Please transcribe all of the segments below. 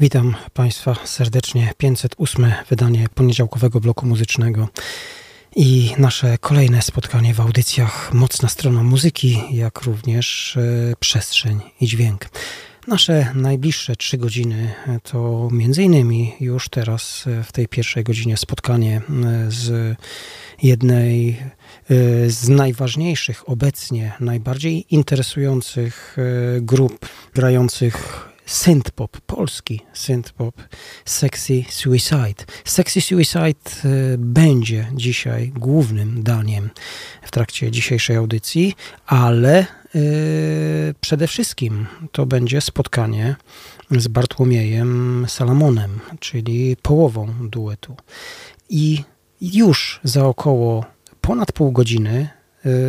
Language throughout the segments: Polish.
Witam Państwa serdecznie. 508 wydanie poniedziałkowego bloku muzycznego i nasze kolejne spotkanie w audycjach Mocna strona muzyki, jak również e, przestrzeń i dźwięk. Nasze najbliższe trzy godziny to między innymi już teraz e, w tej pierwszej godzinie spotkanie e, z jednej z najważniejszych obecnie, najbardziej interesujących grup grających synthpop, polski synthpop, Sexy Suicide. Sexy Suicide e, będzie dzisiaj głównym daniem w trakcie dzisiejszej audycji, ale yy, przede wszystkim to będzie spotkanie z Bartłomiejem Salamonem, czyli połową duetu. I już za około ponad pół godziny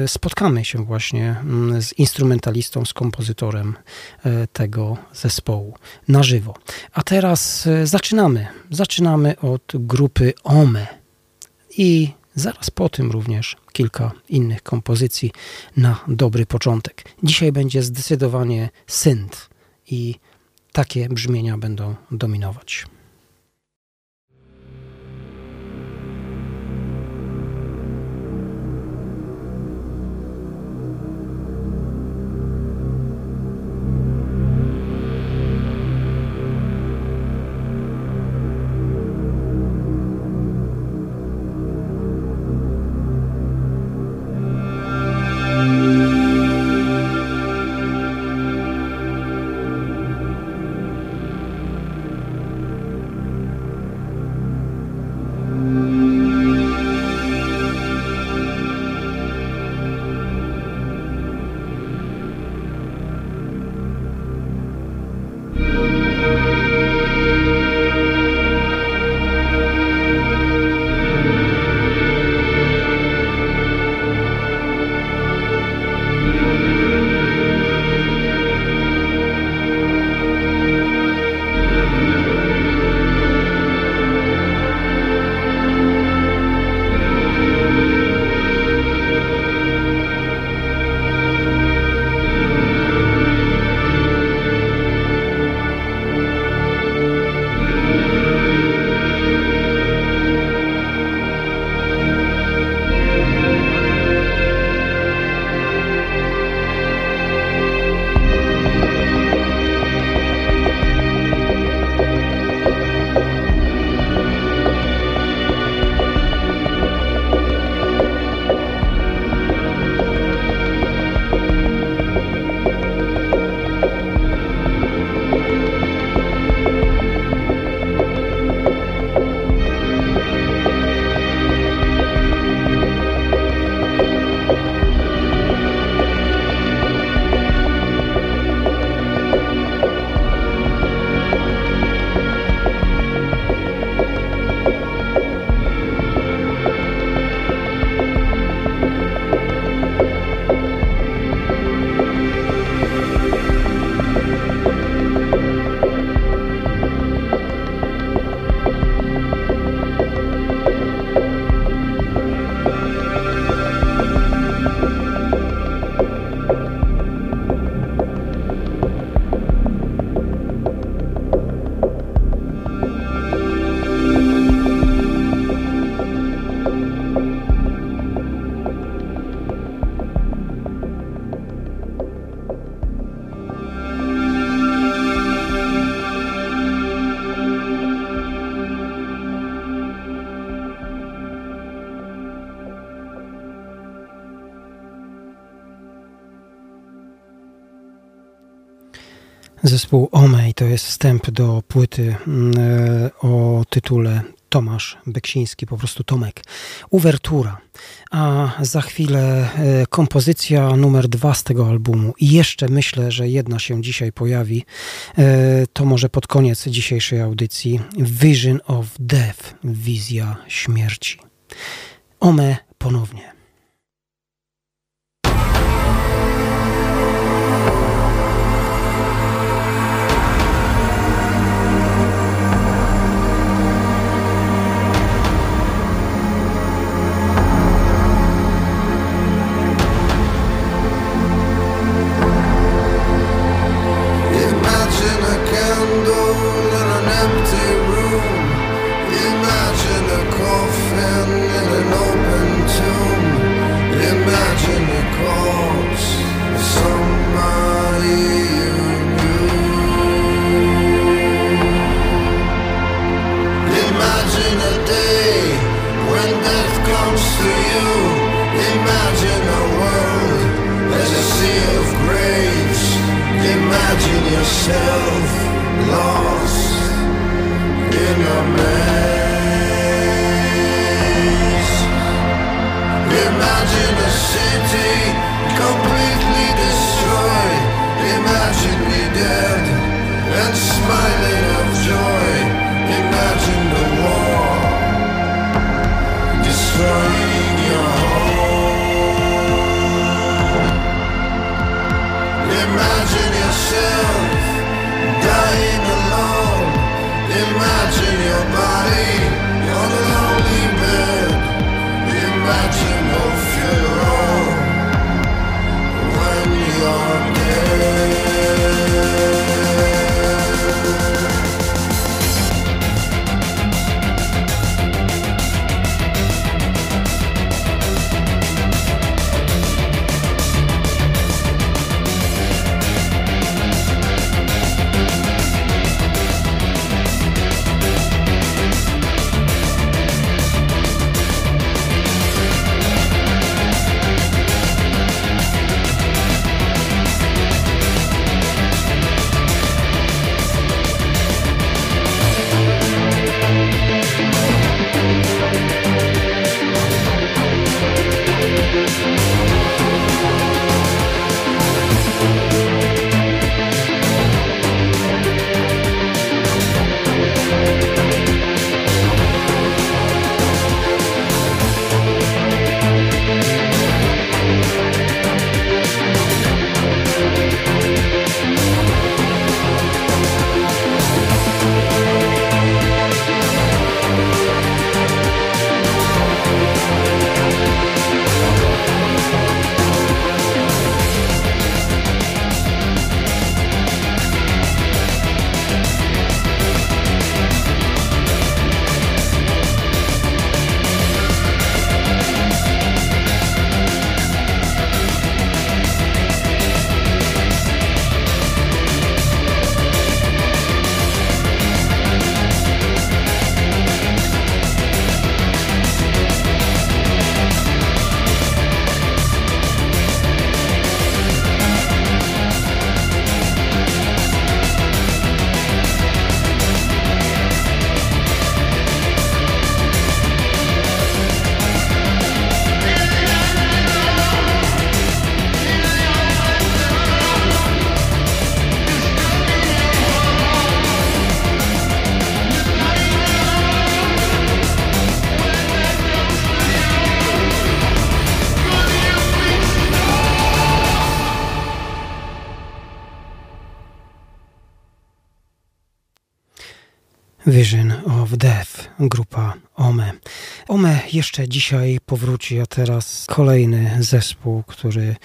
spotkamy się właśnie mm, z instrumentalistą, z kompozytorem y, tego zespołu na żywo. A teraz y, zaczynamy. Zaczynamy od grupy OME i zaraz po tym również kilka innych kompozycji na dobry początek. Dzisiaj będzie zdecydowanie synth i takie brzmienia będą dominować. Zespół Omej to jest wstęp do płyty mm, e, o tytule Tomasz Beksiński, po prostu Tomek. Uwertura. A za chwilę e, kompozycja numer dwa z tego albumu. I jeszcze myślę, że jedna się dzisiaj pojawi. E, to może pod koniec dzisiejszej audycji. Vision of Death. Wizja śmierci. Ome ponownie. yourself lost in a maze. Imagine a city completely destroyed. Imagine me dead and smiling of joy. Imagine the war destroyed. imagine your body Vision of Death, grupa OME. OME jeszcze dzisiaj powróci, a teraz kolejny zespół, który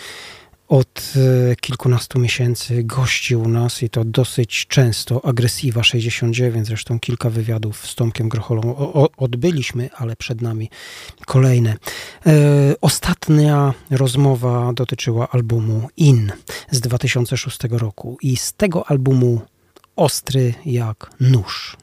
od e, kilkunastu miesięcy gości u nas i to dosyć często. Agresiva 69, zresztą kilka wywiadów z Tomkiem Grocholą odbyliśmy, ale przed nami kolejne. E, ostatnia rozmowa dotyczyła albumu In z 2006 roku i z tego albumu ostry jak nóż.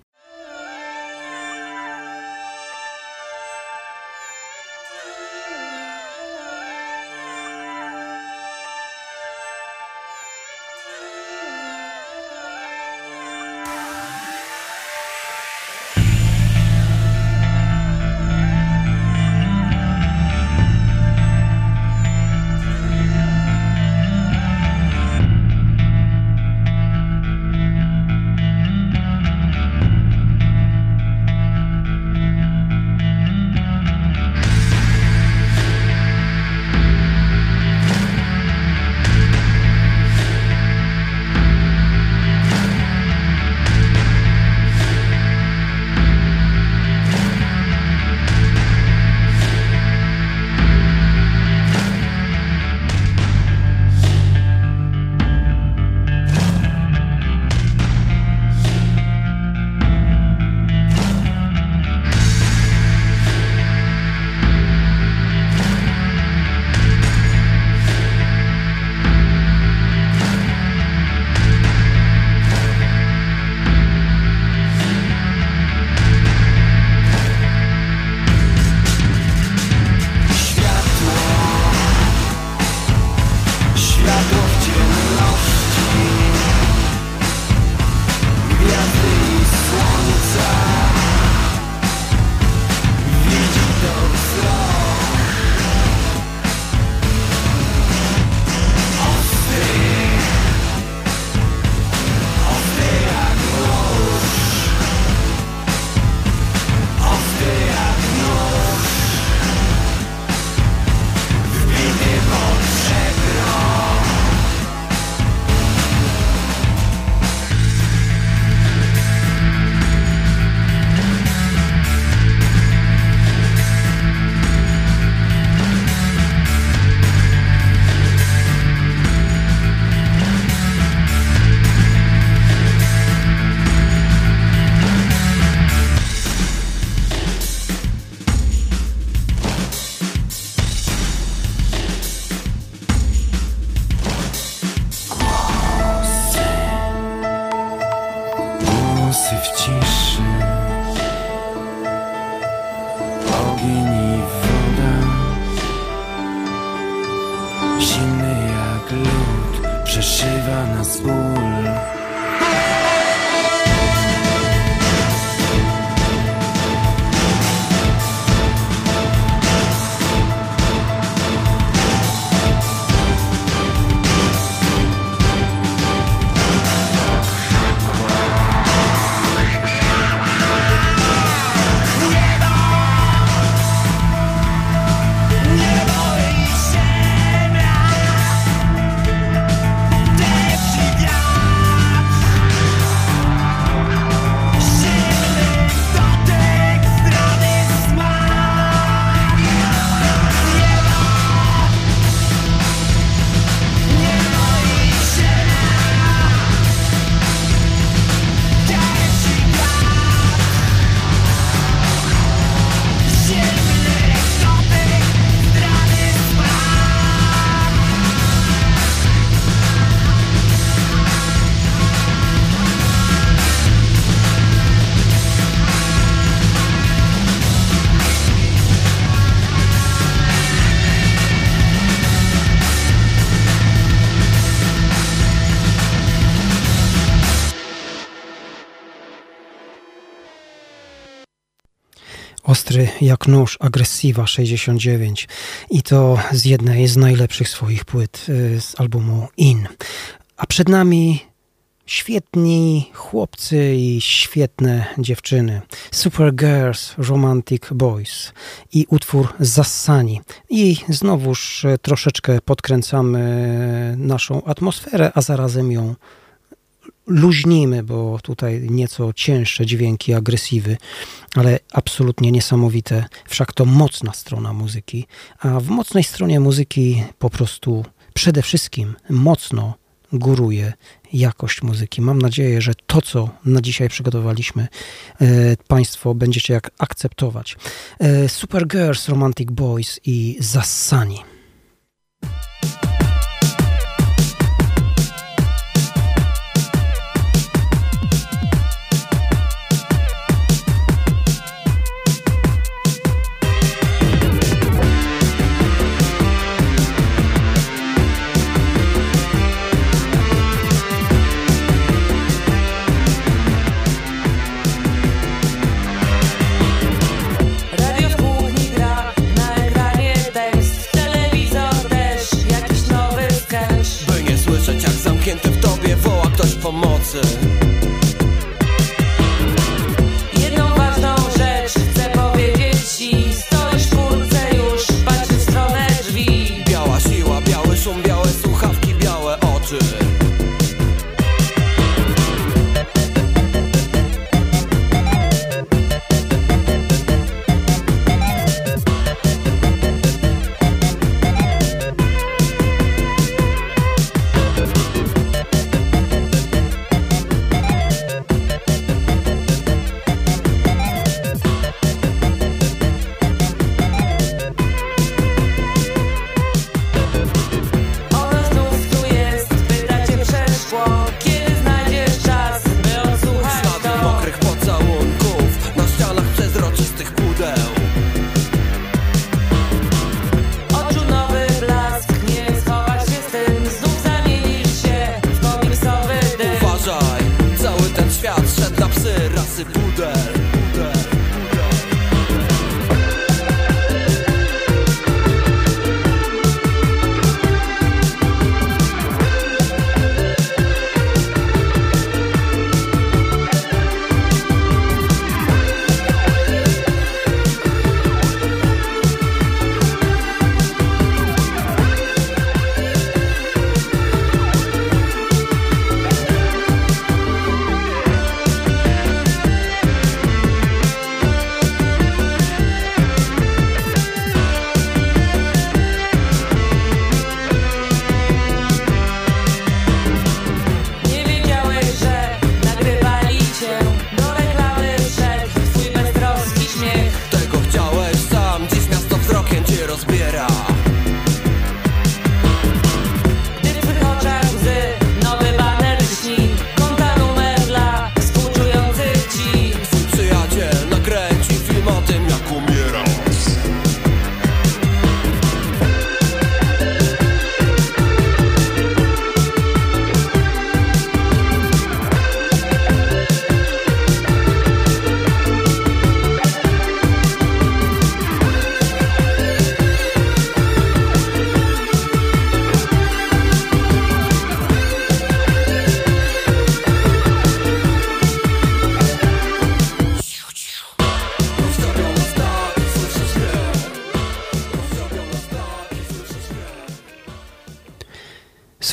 Jak nóż, agresywa 69 i to z jednej z najlepszych swoich płyt y, z albumu In. A przed nami świetni chłopcy i świetne dziewczyny. Super Girls, Romantic Boys i utwór Zassani. I znowuż troszeczkę podkręcamy naszą atmosferę, a zarazem ją luźnimy, bo tutaj nieco cięższe dźwięki, agresywy, ale absolutnie niesamowite. Wszak to mocna strona muzyki, a w mocnej stronie muzyki po prostu przede wszystkim mocno góruje jakość muzyki. Mam nadzieję, że to, co na dzisiaj przygotowaliśmy, e, Państwo będziecie jak akceptować. E, Supergirls, Romantic Boys i Zassani.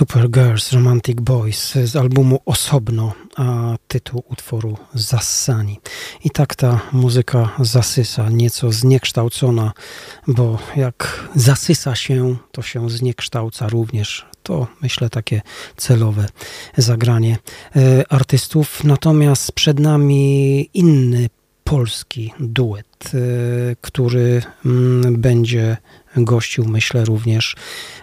Supergirls Romantic Boys z albumu Osobno, a tytuł utworu Zassani. I tak ta muzyka zasysa, nieco zniekształcona, bo jak zasysa się, to się zniekształca również. To myślę takie celowe zagranie e, artystów. Natomiast przed nami inny polski duet, e, który mm, będzie gościł, myślę, również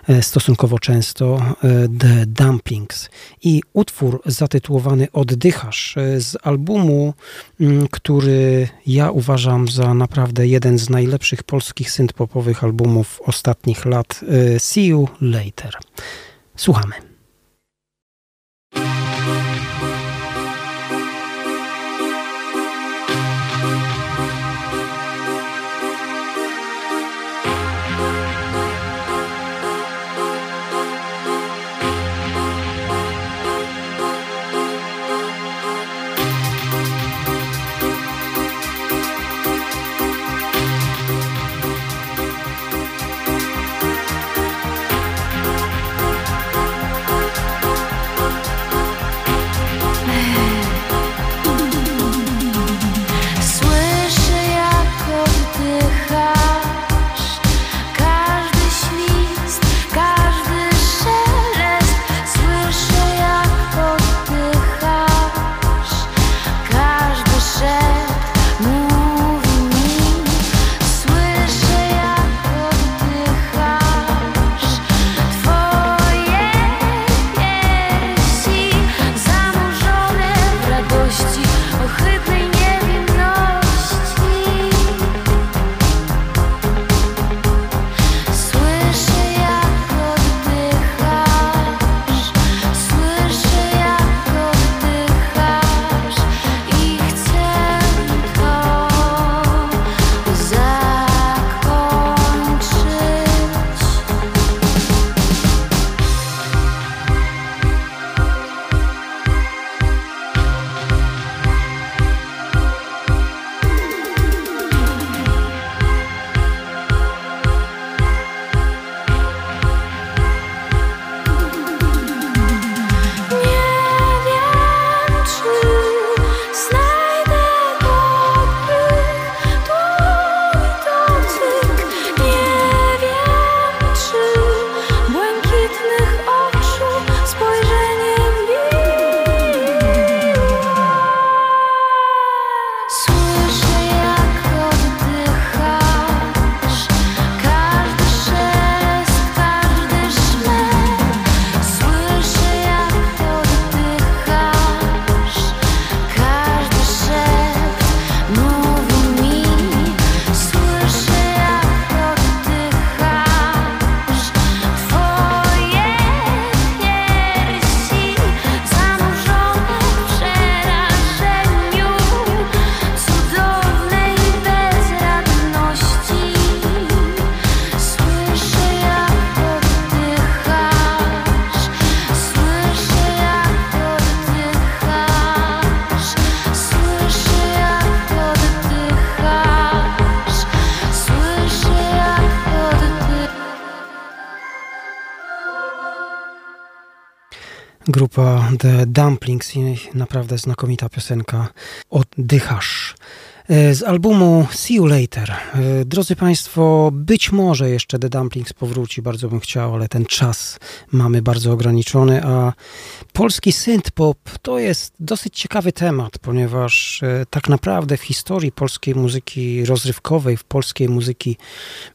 e, stosunkowo często e, The Dumplings. I utwór zatytułowany Oddychasz e, z albumu, mm, który ja uważam za naprawdę jeden z najlepszych polskich synthpopowych albumów ostatnich lat. See You Later. Słuchamy. Dumplings i naprawdę znakomita piosenka Oddychasz. E, z albumu See You Later. E, drodzy Państwo, być może jeszcze The Dumplings powróci, bardzo bym chciał, ale ten czas mamy bardzo ograniczony, a polski synth-pop to jest dosyć ciekawy temat, ponieważ e, tak naprawdę w historii polskiej muzyki rozrywkowej, w polskiej muzyki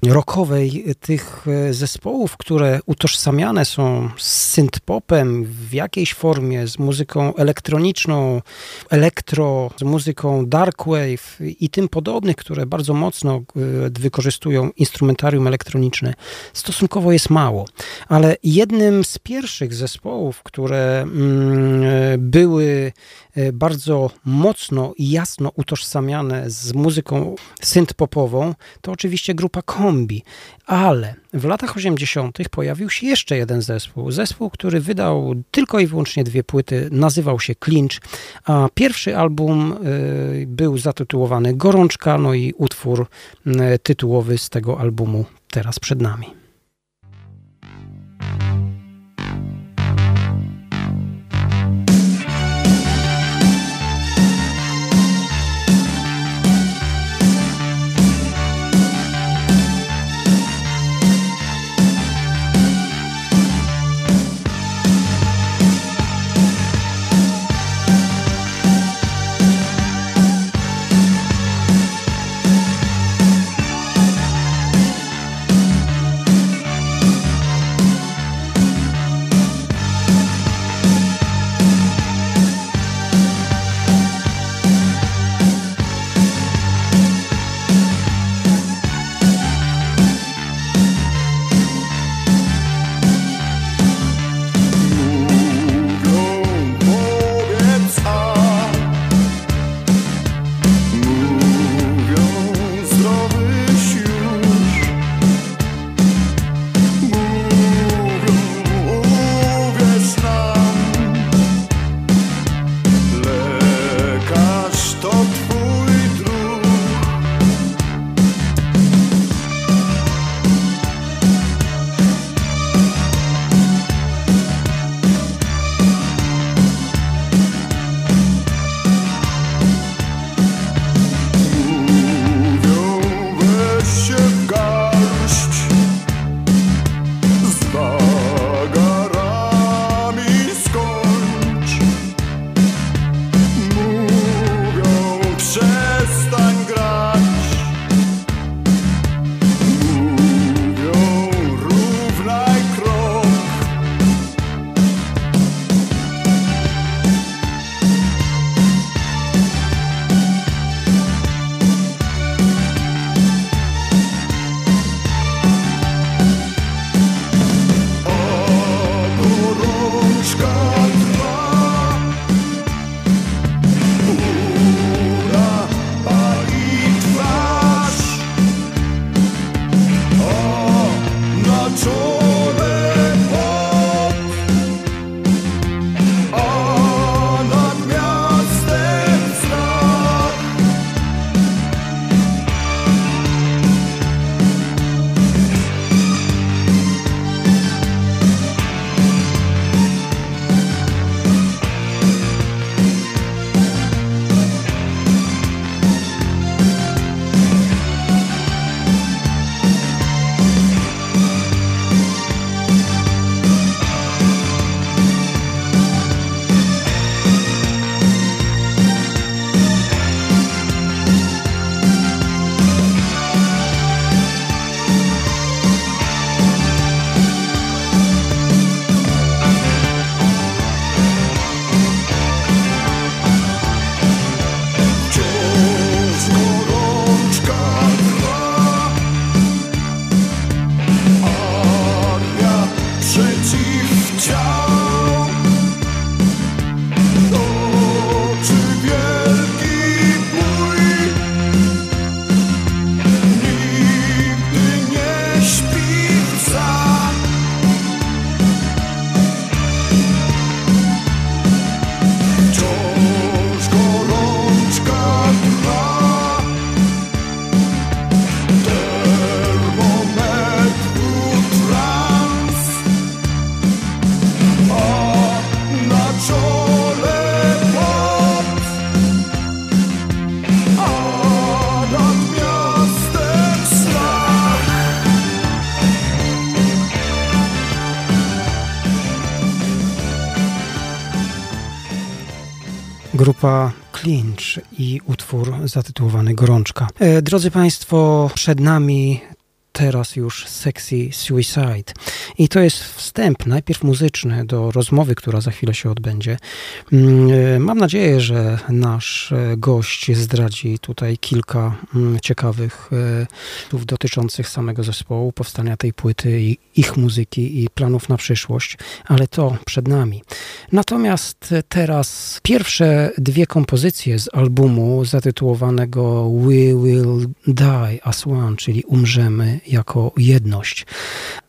rockowej, tych zespołów, które utożsamiane są z synth-popem w jakiejś formie, z muzyką elektroniczną, elektro, z muzyką darkwave, i tym podobnych, które bardzo mocno e, wykorzystują instrumentarium elektroniczne, stosunkowo jest mało. Ale jednym z pierwszych zespołów, które mm, e, były bardzo mocno i jasno utożsamiane z muzyką synth-popową, to oczywiście grupa Kombi. Ale w latach 80. pojawił się jeszcze jeden zespół. Zespół, który wydał tylko i wyłącznie dwie płyty, nazywał się Clinch, a pierwszy album y, był zatytułowany Gorączka, no i utwór y, tytułowy z tego albumu teraz przed nami. Utwór zatytułowany Gorączka. E, drodzy Państwo, przed nami teraz już Sexy Suicide. I to jest wstęp, najpierw muzyczny, do rozmowy, która za chwilę się odbędzie. Mm, e, mam nadzieję, że nasz e, gość zdradzi tutaj kilka mm, ciekawych słów dotyczących samego zespołu, powstania tej płyty i ich muzyki i planów na przyszłość, ale to przed nami. Natomiast teraz pierwsze dwie kompozycje z albumu zatytułowanego We Will Die as One, czyli Umrzemy jako jedność.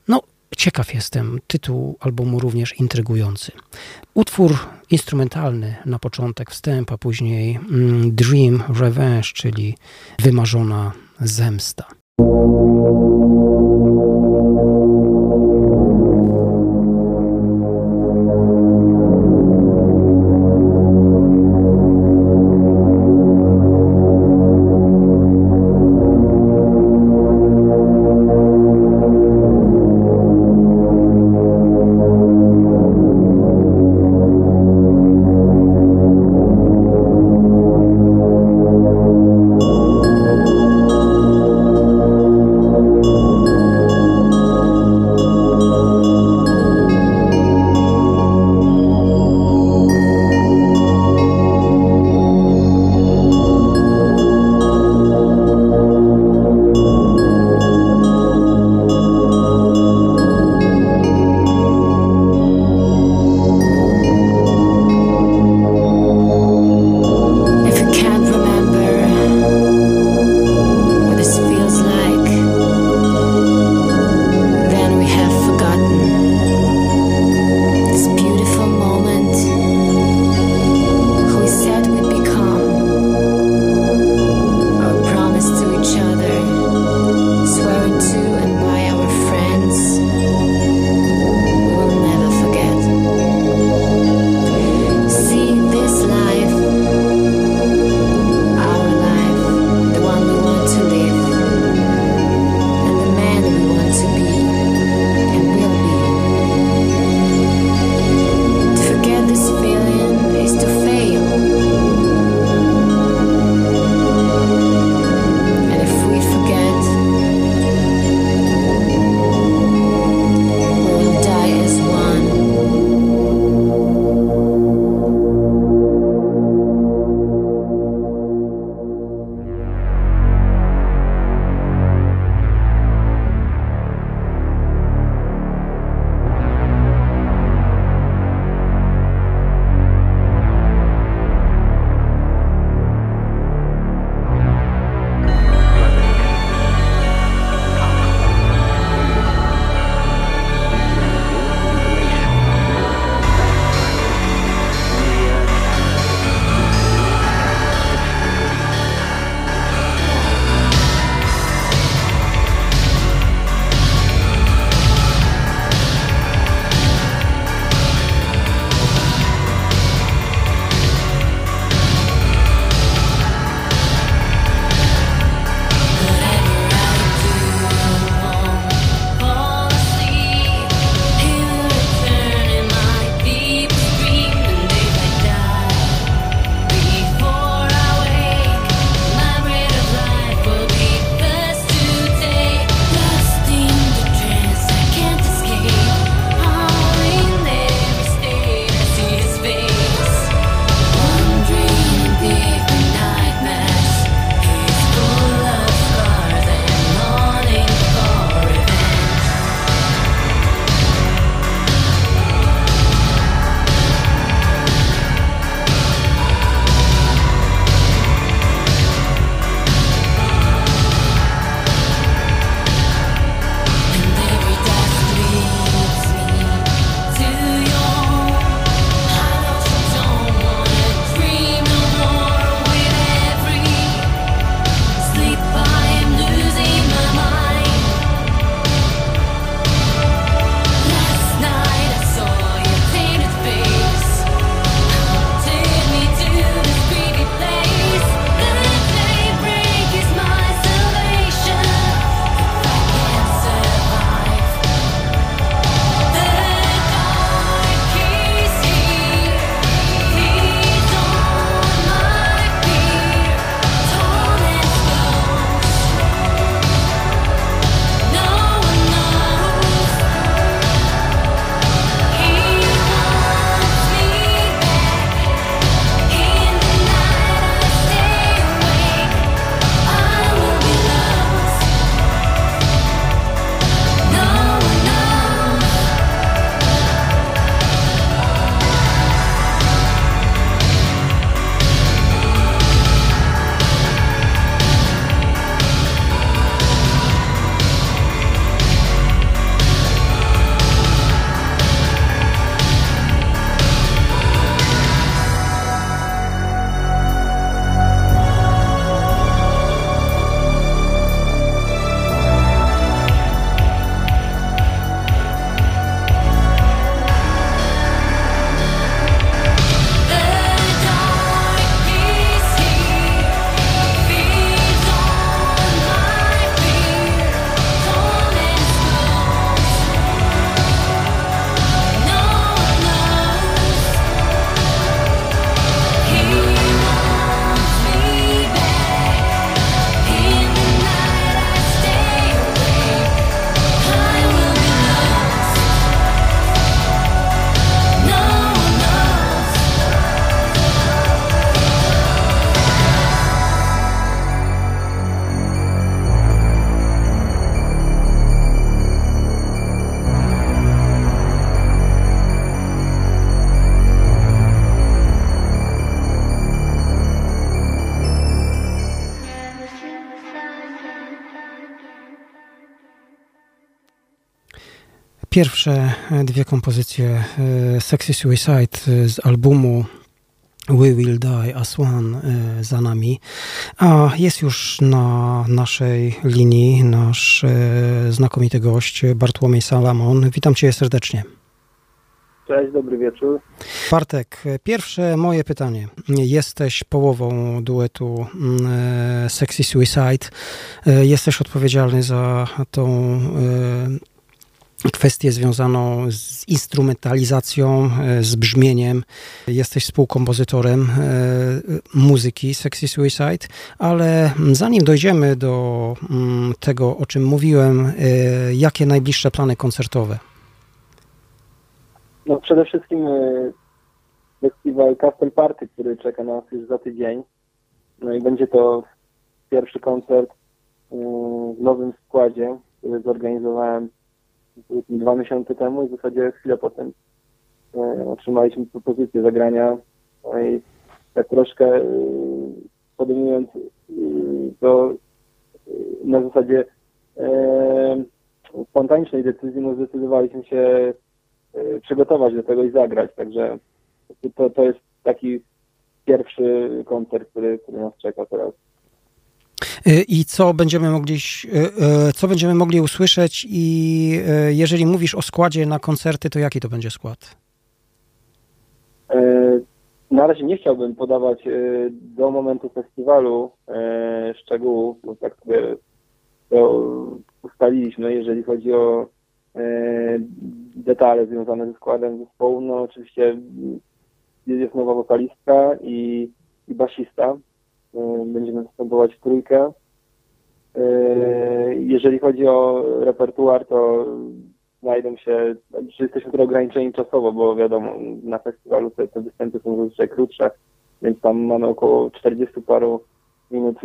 No, ciekaw jestem. Tytuł albumu również intrygujący. Utwór instrumentalny na początek, wstęp, a później mm, Dream Revenge, czyli wymarzona zemsta. Pierwsze dwie kompozycje Sexy Suicide z albumu We Will Die As One za nami, a jest już na naszej linii nasz znakomity gość Bartłomiej Salamon. Witam Cię serdecznie. Cześć, dobry wieczór. Bartek, pierwsze moje pytanie. Jesteś połową duetu mm, Sexy Suicide. Jesteś odpowiedzialny za tą kwestię związaną z instrumentalizacją, z brzmieniem. Jesteś współkompozytorem muzyki Sexy Suicide, ale zanim dojdziemy do mm, tego, o czym mówiłem, jakie najbliższe plany koncertowe? No przede wszystkim e, festiwal Castle Party, który czeka nas już za tydzień. No i będzie to pierwszy koncert e, w nowym składzie, który zorganizowałem dwa miesiące temu i w zasadzie chwilę potem e, otrzymaliśmy propozycję zagrania. No i tak troszkę podejmując to na zasadzie spontanicznej decyzji, no zdecydowaliśmy się przygotować do tego i zagrać. Także to, to jest taki pierwszy koncert, który, który nas czeka teraz. Y, I co będziemy mogli, y, co będziemy mogli usłyszeć i jeżeli mówisz o składzie na koncerty, to jaki to będzie skład? Na razie nie chciałbym podawać do momentu festiwalu szczegółów, bo tak sobie to ustaliliśmy, jeżeli chodzi o E, detale związane ze składem zespołu. No oczywiście jest nowa wokalistka i, i basista. E, będziemy występować w trójkę. E, jeżeli chodzi o repertuar, to znajdą się, znaczy jesteśmy trochę ograniczeni czasowo, bo wiadomo, na festiwalu te, te występy są zazwyczaj krótsze, więc tam mamy około 40 paru minut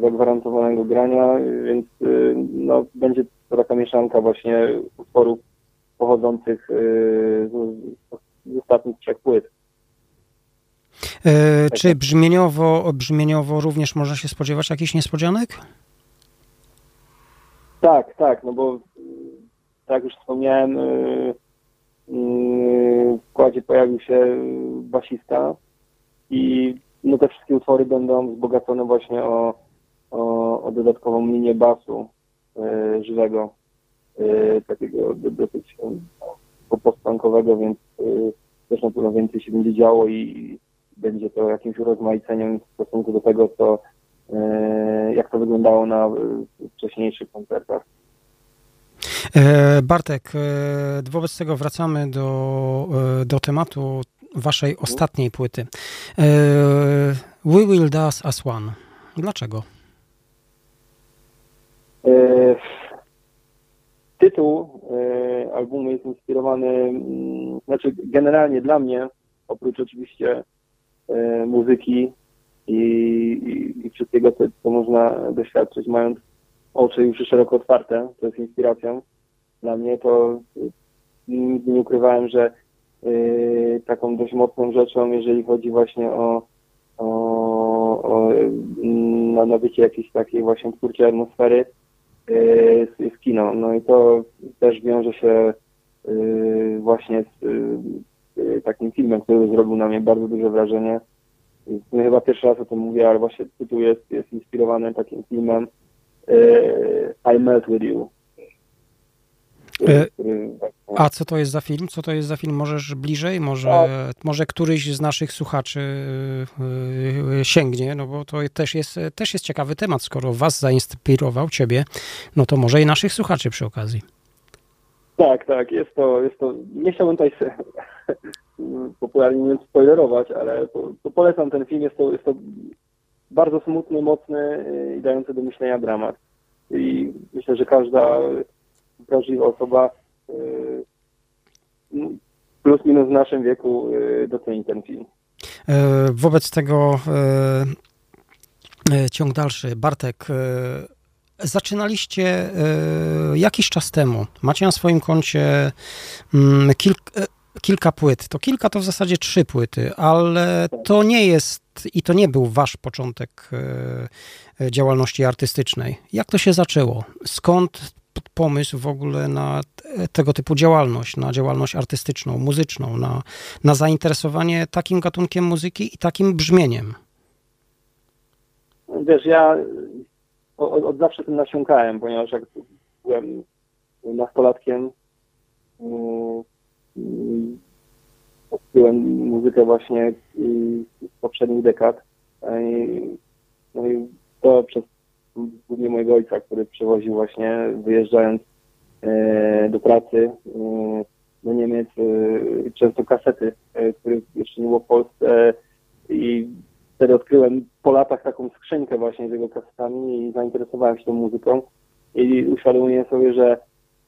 zagwarantowanego grania, więc no, będzie to taka mieszanka właśnie utworów pochodzących y, z, z ostatnich trzech płyt. E, czy brzmieniowo, brzmieniowo również można się spodziewać jakichś niespodzianek? Tak, tak, no bo tak jak już wspomniałem, y, y, w składzie pojawił się basista i no te wszystkie utwory będą wzbogacone właśnie o, o, o dodatkową linię basu, E, żywego, e, takiego dosyć postpankowego, więc e, też na pewno więcej się będzie działo i będzie to jakimś urozmaiceniem w stosunku do tego, co jak to wyglądało na wcześniejszych koncertach. Bartek, wobec tego wracamy do, do tematu waszej mhm. ostatniej płyty. We Will Dance As One. Dlaczego? E, tytuł e, albumu jest inspirowany, mm, znaczy generalnie dla mnie, oprócz oczywiście e, muzyki i, i, i wszystkiego, co, co można doświadczyć, mając oczy już szeroko otwarte, to jest inspiracją dla mnie, to nigdy nie ukrywałem, że y, taką dość mocną rzeczą, jeżeli chodzi właśnie o, o, o na nabycie jakiejś takiej właśnie twórczej atmosfery, jest kino. No i to też wiąże się y, właśnie z takim filmem, który zrobił na mnie bardzo duże wrażenie. No chyba pierwszy raz o tym mówię, ale właśnie tytuł jest, jest inspirowany takim filmem y, I Melt With You. E, a co to jest za film? Co to jest za film? Możesz bliżej? Może, może któryś z naszych słuchaczy sięgnie, no bo to też jest, też jest ciekawy temat. Skoro was zainspirował, ciebie, no to może i naszych słuchaczy przy okazji. Tak, tak, jest to, jest to, nie chciałbym tutaj popularnie mówiąc spoilerować, ale to, to polecam ten film, jest to, jest to bardzo smutny, mocny e, i dający do myślenia dramat. I myślę, że każda wrażliwa osoba y, plus minus w naszym wieku y, doceni ten film. E, wobec tego e, e, ciąg dalszy. Bartek, zaczynaliście jakiś czas temu. Macie na swoim koncie mm, kilka kilka płyt. To kilka to w zasadzie trzy płyty, ale to nie jest i to nie był wasz początek działalności artystycznej. Jak to się zaczęło? Skąd pomysł w ogóle na tego typu działalność, na działalność artystyczną, muzyczną, na, na zainteresowanie takim gatunkiem muzyki i takim brzmieniem? Wiesz, ja od, od zawsze tym nasiąkałem, ponieważ jak byłem nastolatkiem, odkryłem muzykę właśnie z poprzednich dekad. No i to przez głównie mojego ojca, który przewoził właśnie, wyjeżdżając e, do pracy e, do Niemiec, e, często kasety, których jeszcze nie było w Polsce i wtedy odkryłem po latach taką skrzynkę właśnie z jego kasetami i zainteresowałem się tą muzyką. I uświadomiłem sobie, że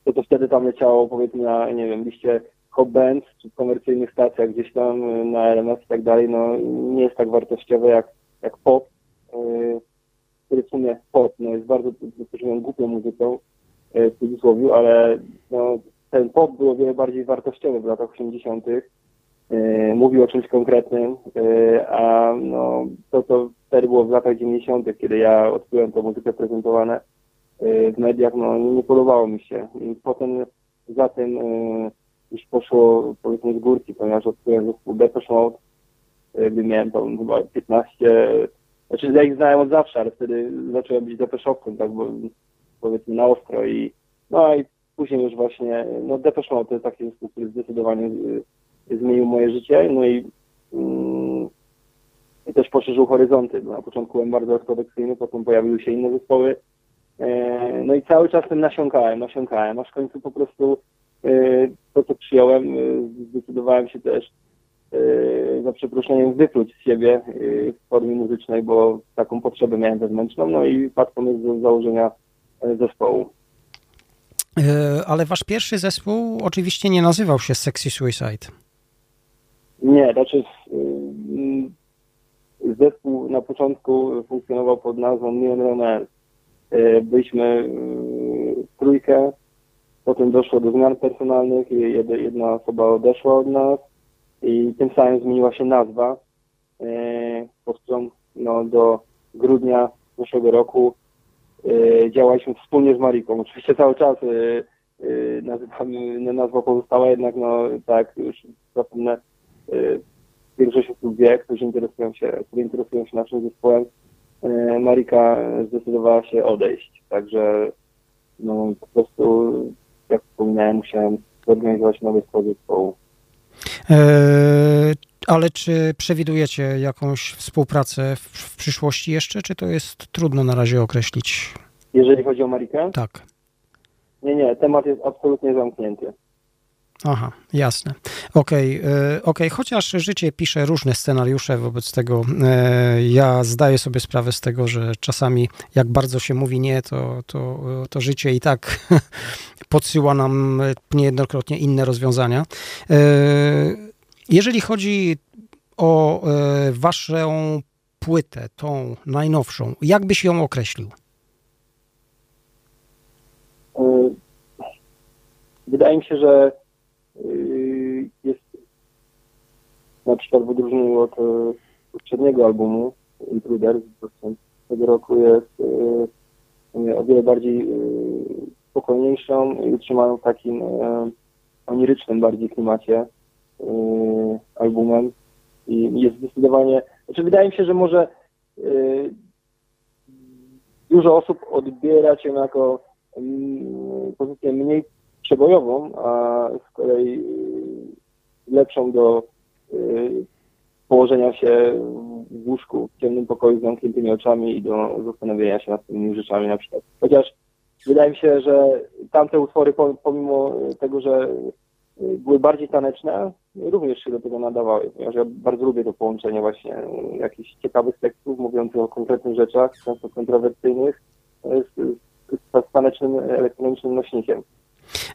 to, to wtedy tam leciało powiedzmy na, nie wiem, liście hop band czy komercyjnych stacjach gdzieś tam na RMS i tak dalej, no nie jest tak wartościowe jak, jak pop, który w sumie pop no, jest bardzo, powiedziałem, głupią muzyką w cudzysłowie, ale no, ten pop był o wiele bardziej wartościowy w latach 80 E, mówił o czymś konkretnym, e, a no, to, co wtedy było w latach 90., kiedy ja odkryłem tę muzykę prezentowane e, w mediach, no nie podobało mi się. I potem za tym już poszło powiedzmy z górki, ponieważ odkryłem zespół Depeche Mode, gdy miałem tam chyba 15, znaczy ja ich znałem od zawsze, ale wtedy zacząłem być Depeszowcem, tak bo powiedzmy na ostro i no i później już właśnie, no Depeche Mode to jest taki zespół, który zdecydowanie zmienił moje życie, no i, mm, i też poszerzył horyzonty. Na początku byłem bardzo ortodoksyjny, potem pojawiły się inne zespoły, e, no i cały czas tym nasiąkałem, nasiąkałem, aż w końcu po prostu e, to, co przyjąłem, e, zdecydowałem się też za przeproszeniem wypluć z siebie w formie muzycznej, bo taką potrzebę miałem wewnętrzną, no i padł pomysł do założenia zespołu. Ale wasz pierwszy zespół oczywiście nie nazywał się Sexy Suicide. Nie, znaczy y, zespół na początku funkcjonował pod nazwą Neon Romance. Y, byliśmy w trójkę, potem doszło do zmian personalnych, jedna osoba odeszła od nas i tym samym zmieniła się nazwa, y, po którą no, do grudnia zeszłego roku działaliśmy wspólnie z Mariką. Oczywiście cały czas nazywamy, nazwa pozostała, jednak no tak, już zapomnę, Y, większość osób wie, którzy interesują się, którzy interesują się naszym zespołem, y, Marika zdecydowała się odejść. Także no, po prostu, jak wspomniałem, musiałem zorganizować nowy skład zespołu. Eee, ale czy przewidujecie jakąś współpracę w, w, przyszłości jeszcze, czy to jest trudno na razie określić? Jeżeli chodzi o Marikę? Tak. Nie, nie, temat jest absolutnie zamknięty. Aha, jasne. Okej, okay, okay. chociaż życie pisze różne scenariusze, wobec tego e, ja zdaję sobie sprawę z tego, że czasami jak bardzo się mówi nie, to, to, to życie i tak podsyła nam niejednokrotnie inne rozwiązania. E, jeżeli chodzi o e, waszą płytę, tą najnowszą, jak byś ją określił? Wydaje mi się, że jest na przykład w odróżnieniu od e, poprzedniego albumu Intruder z tego roku jest yy, o wiele bardziej yy, spokojniejszą i utrzymaną w takim e, onirycznym bardziej klimacie albumem. I jest zdecydowanie, znaczy wydaje mi się, że może dużo osób odbiera cię jako mm, pozycję mniej przebojową, a z kolei y, lepszą do y, położenia się w łóżku w ciemnym pokoju z zamkniętymi oczami i do zastanowienia się nad tymi rzeczami na przykład. Chociaż wydaje mi się, że tamte utwory, pomimo tego, że y, były bardziej taneczne, również się do tego nadawały, ponieważ ja bardzo lubię to połączenie właśnie jakichś ciekawych tekstów mówiących o konkretnych rzeczach, często kontrowersyjnych, z, z, z tanecznym elektronicznym nośnikiem.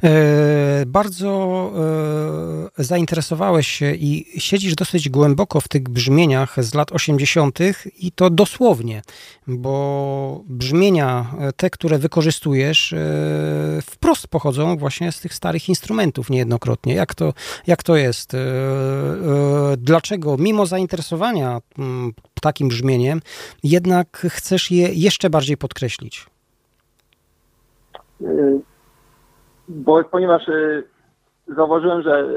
E, bardzo e, zainteresowałeś się i siedzisz dosyć głęboko w tych brzmieniach z lat 80. i to dosłownie, bo brzmienia, e, te, które wykorzystujesz, wprost pochodzą właśnie z tych starych instrumentów niejednokrotnie. Jak to, jak to jest? Dlaczego, mimo zainteresowania mm, takim brzmieniem, jednak chcesz je jeszcze bardziej podkreślić? Bo ponieważ zauważyłem, że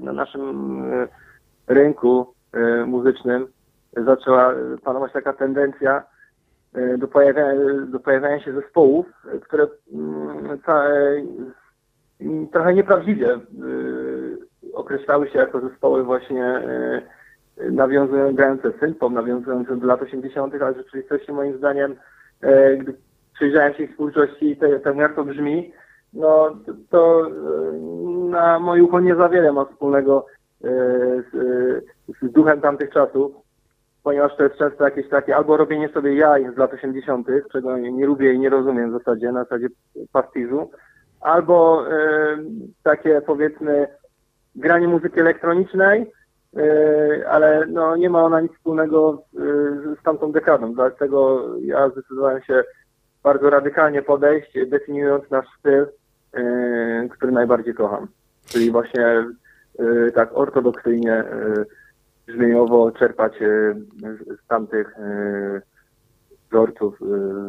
na naszym rynku muzycznym zaczęła panować taka tendencja do pojawiania, do pojawiania się zespołów, które mm, trochę nieprawdziwie określały się jako zespoły właśnie nawiązujące synpom, nawiązujące do lat 80., ale w rzeczywistości moim zdaniem, gdy przyjrzałem się ich twórczości jak to brzmi, no to na moje ucho nie za wiele ma wspólnego z, z duchem tamtych czasów, ponieważ to jest często jakieś takie albo robienie sobie jaj z lat 80., czego nie lubię i nie rozumiem w zasadzie, na zasadzie pastiżu, albo y, takie powiedzmy granie muzyki elektronicznej, y, ale no, nie ma ona nic wspólnego z, tamtą dekadą, dlatego ja zdecydowałem się bardzo radykalnie podejść, definiując nasz styl, który najbardziej kocham. Czyli właśnie y, tak ortodoksyjnie, y, brzmieniowo czerpać z tamtych wzorców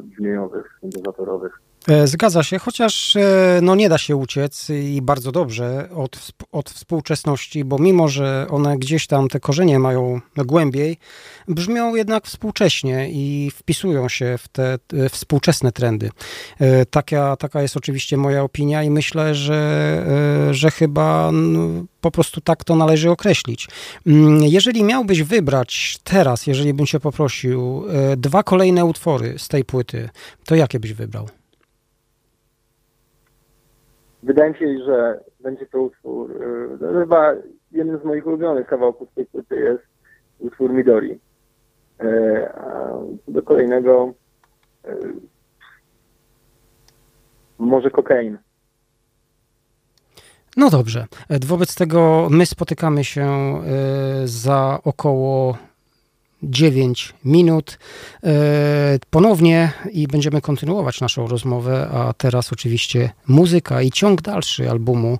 brzmieniowych, syntezatorowych. E, zgadza się, chociaż e, no nie da się uciec i bardzo dobrze od, od współczesności, bo mimo, że one gdzieś tam te korzenie mają głębiej, brzmią jednak współcześnie i wpisują się w te e, współczesne trendy. Taka, taka jest oczywiście moja opinia i myślę, że, że chyba no, po prostu tak to należy określić. Mm, jeżeli miałbyś wybrać teraz, jeżeli bym cię poprosił, dwa kolejne utwory z tej płyty, to jakie byś wybrał? Wydaje mi się, że będzie to utwór, no chyba jednym z moich ulubionych kawałków tej płyty jest utwór Midori. E, a do kolejnego e, może kokain. No dobrze. Wobec tego my spotykamy się za około 9 minut e, ponownie i będziemy kontynuować naszą rozmowę, a teraz oczywiście muzyka i ciąg dalszy albumu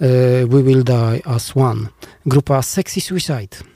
e, We Will Die As One. Grupa Sexy Suicide.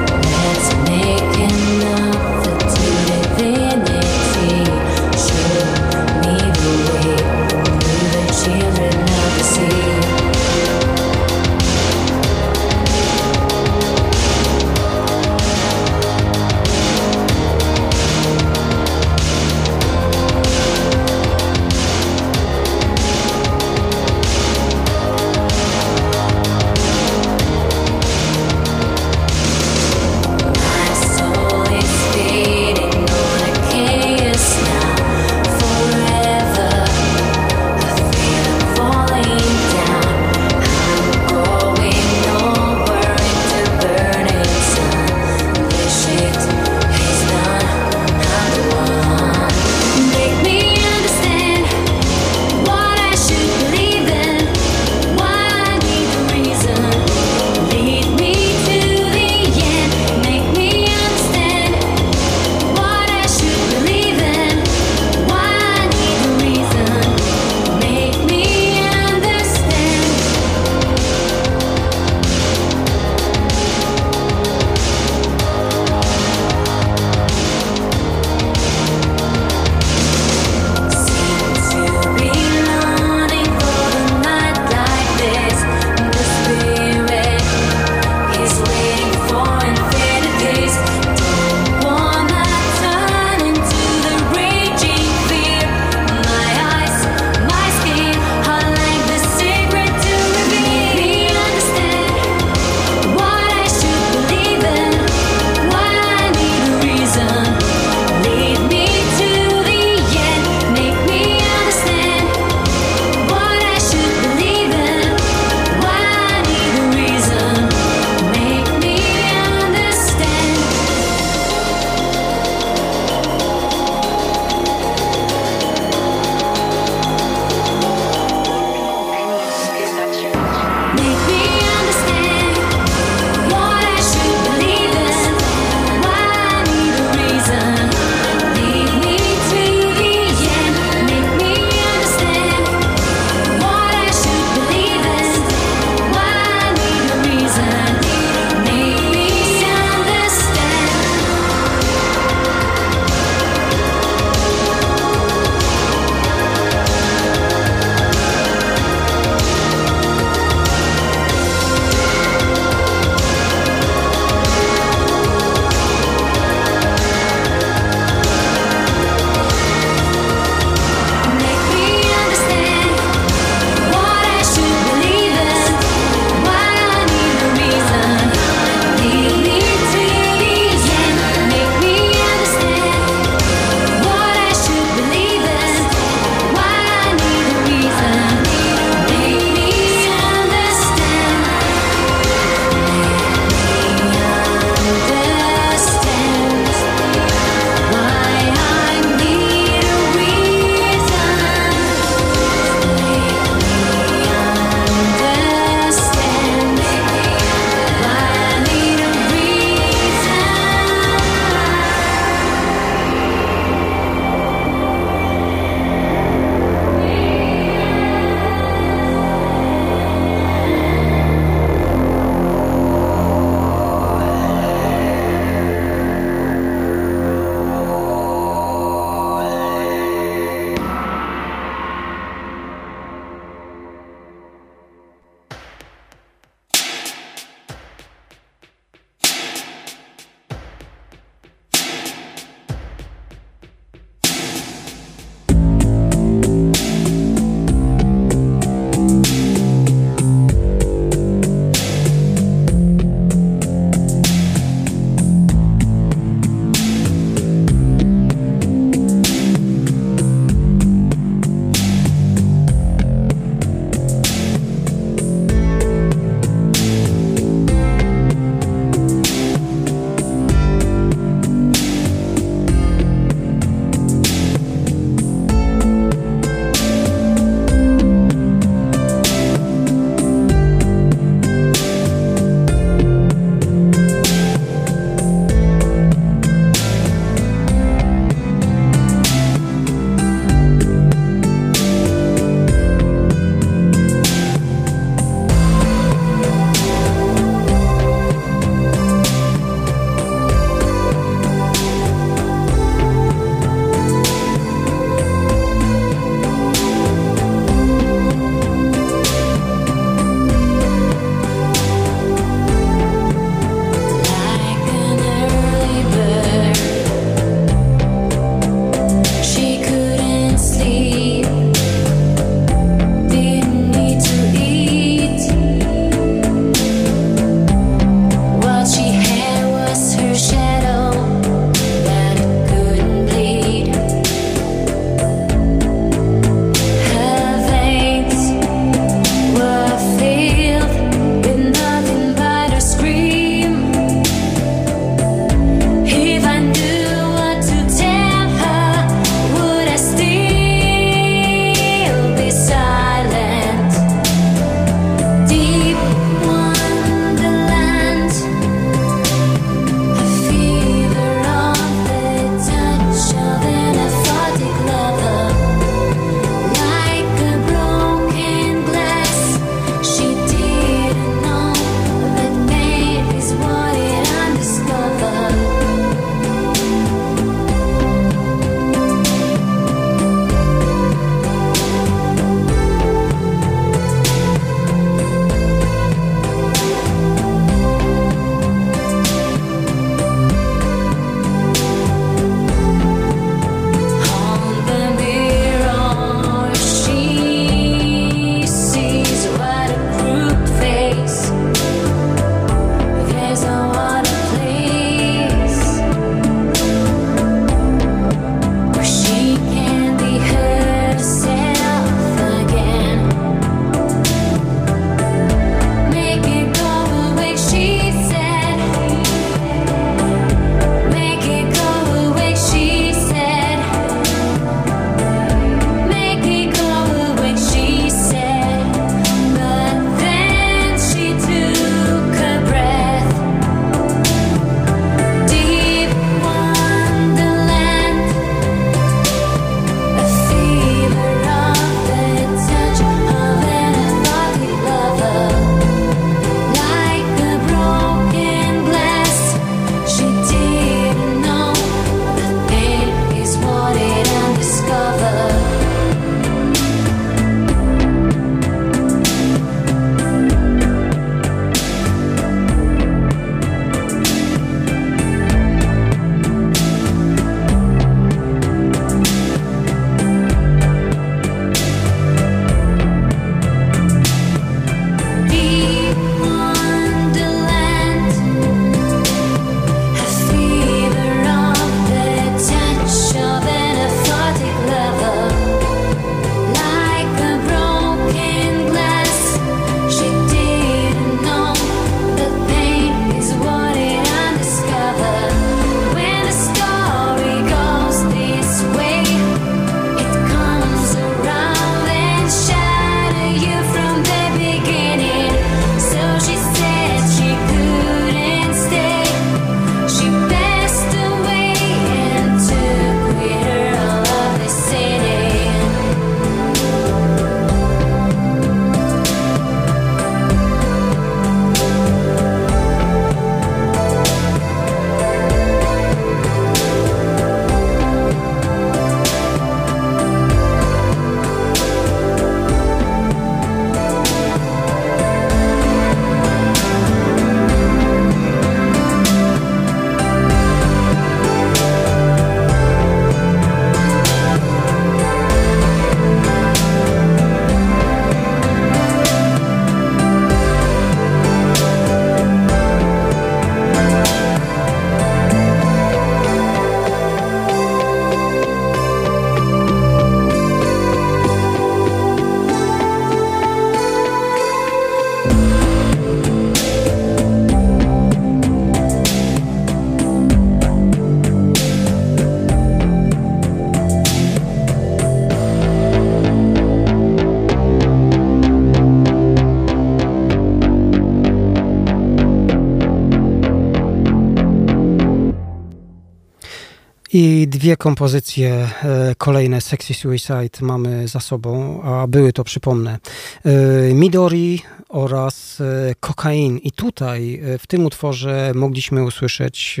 I dwie kompozycje e, kolejne Sexy Suicide mamy za sobą, a były to, przypomnę, e, Midori oraz Kokain. I tutaj w tym utworze mogliśmy usłyszeć